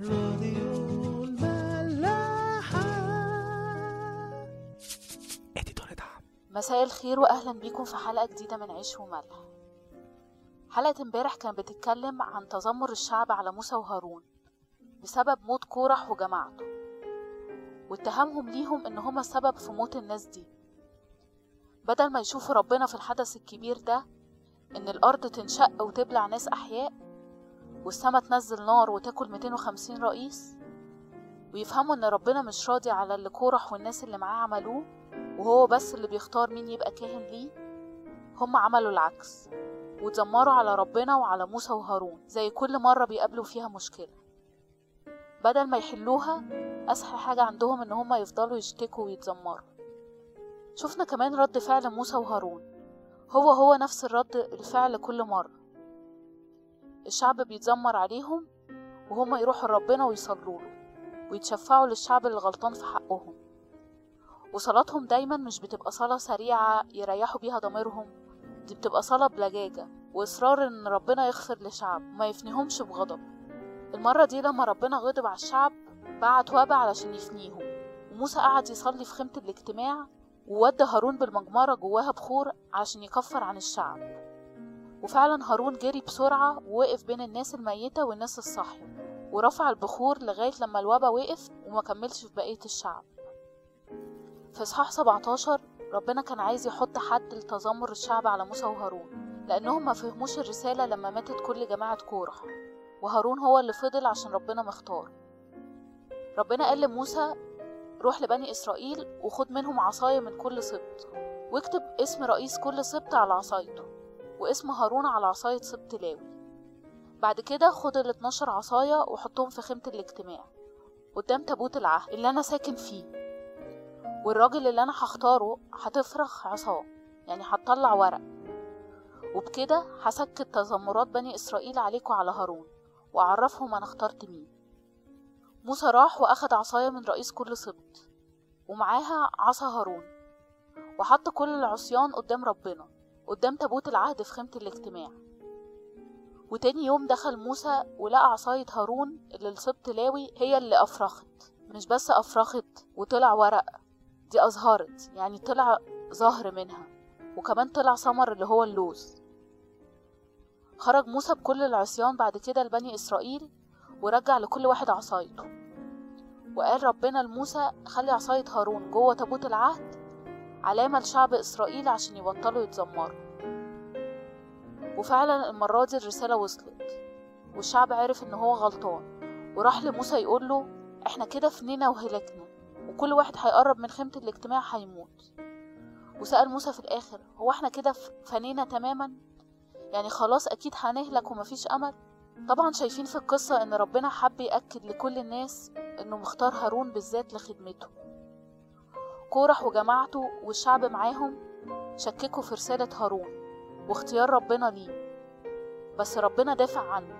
راديو الملاحة. اديتور دعم مساء الخير واهلا بيكم في حلقة جديدة من عيش وملح. حلقة امبارح كانت بتتكلم عن تذمر الشعب على موسى وهارون بسبب موت كورح وجماعته واتهامهم ليهم إن هما السبب في موت الناس دي. بدل ما يشوفوا ربنا في الحدث الكبير ده إن الأرض تنشق وتبلع ناس أحياء والسما تنزل نار وتاكل 250 رئيس؟ ويفهموا إن ربنا مش راضي على اللي كورح والناس اللي معاه عملوه وهو بس اللي بيختار مين يبقى كاهن ليه؟ هم عملوا العكس واتذمروا على ربنا وعلى موسى وهارون زي كل مرة بيقابلوا فيها مشكلة. بدل ما يحلوها أسهل حاجة عندهم إن هما يفضلوا يشتكوا ويتذمروا شفنا كمان رد فعل موسى وهارون. هو هو نفس الرد الفعل كل مرة. الشعب بيتذمر عليهم وهما يروحوا لربنا ويصلوا له ويتشفعوا للشعب اللي غلطان في حقهم. وصلاتهم دايما مش بتبقى صلاة سريعة يريحوا بيها ضميرهم دي بتبقى صلاة بلجاجة وإصرار إن ربنا يغفر لشعب وما يفنيهمش بغضب. المرة دي لما ربنا غضب على الشعب بعت وبا علشان يفنيهم وموسى قعد يصلي في خيمة الاجتماع وودى هارون بالمجمرة جواها بخور عشان يكفر عن الشعب. وفعلا هارون جري بسرعة ووقف بين الناس الميتة والناس الصاحية ورفع البخور لغاية لما الوبا وقف وما كملش في بقية الشعب. في إصحاح 17 ربنا كان عايز يحط حد لتذمر الشعب على موسى وهارون لأنهم ما فهموش الرسالة لما ماتت كل جماعة كورح وهارون هو اللي فضل عشان ربنا مختار. ربنا قال لموسى روح لبني إسرائيل وخد منهم عصاية من كل سبط واكتب اسم رئيس كل سبط على عصايته. واسم هارون على عصاية سبط لاوي. بعد كده خد ال 12 عصاية وحطهم في خيمة الاجتماع قدام تابوت العهد اللي أنا ساكن فيه. والراجل اللي أنا هختاره هتفرخ عصاه يعني هتطلع ورق. وبكده هسكت تذمرات بني إسرائيل عليكوا على هارون وأعرفهم أنا اخترت مين. موسى راح وأخد عصاية من رئيس كل سبط ومعاها عصا هارون وحط كل العصيان قدام ربنا. قدام تابوت العهد في خيمة الاجتماع. وتاني يوم دخل موسى ولقى عصاية هارون اللي لسبط لاوي هي اللي أفرخت. مش بس أفرخت وطلع ورق دي أزهرت يعني طلع زهر منها. وكمان طلع ثمر اللي هو اللوز. خرج موسى بكل العصيان بعد كده لبني إسرائيل ورجع لكل واحد عصايته. وقال ربنا لموسى خلي عصاية هارون جوه تابوت العهد علامة لشعب إسرائيل عشان يبطلوا يتذمروا وفعلا المرة دي الرسالة وصلت والشعب عرف إن هو غلطان وراح لموسى يقول له إحنا كده فنينا وهلكنا وكل واحد هيقرب من خيمة الاجتماع هيموت. وسأل موسى في الآخر هو إحنا كده فنينا تماما؟ يعني خلاص أكيد هنهلك ومفيش أمل؟ طبعا شايفين في القصة إن ربنا حب يأكد لكل الناس إنه مختار هارون بالذات لخدمته. كورح وجماعته والشعب معاهم شككوا في رسالة هارون واختيار ربنا ليه. بس ربنا دافع عنه.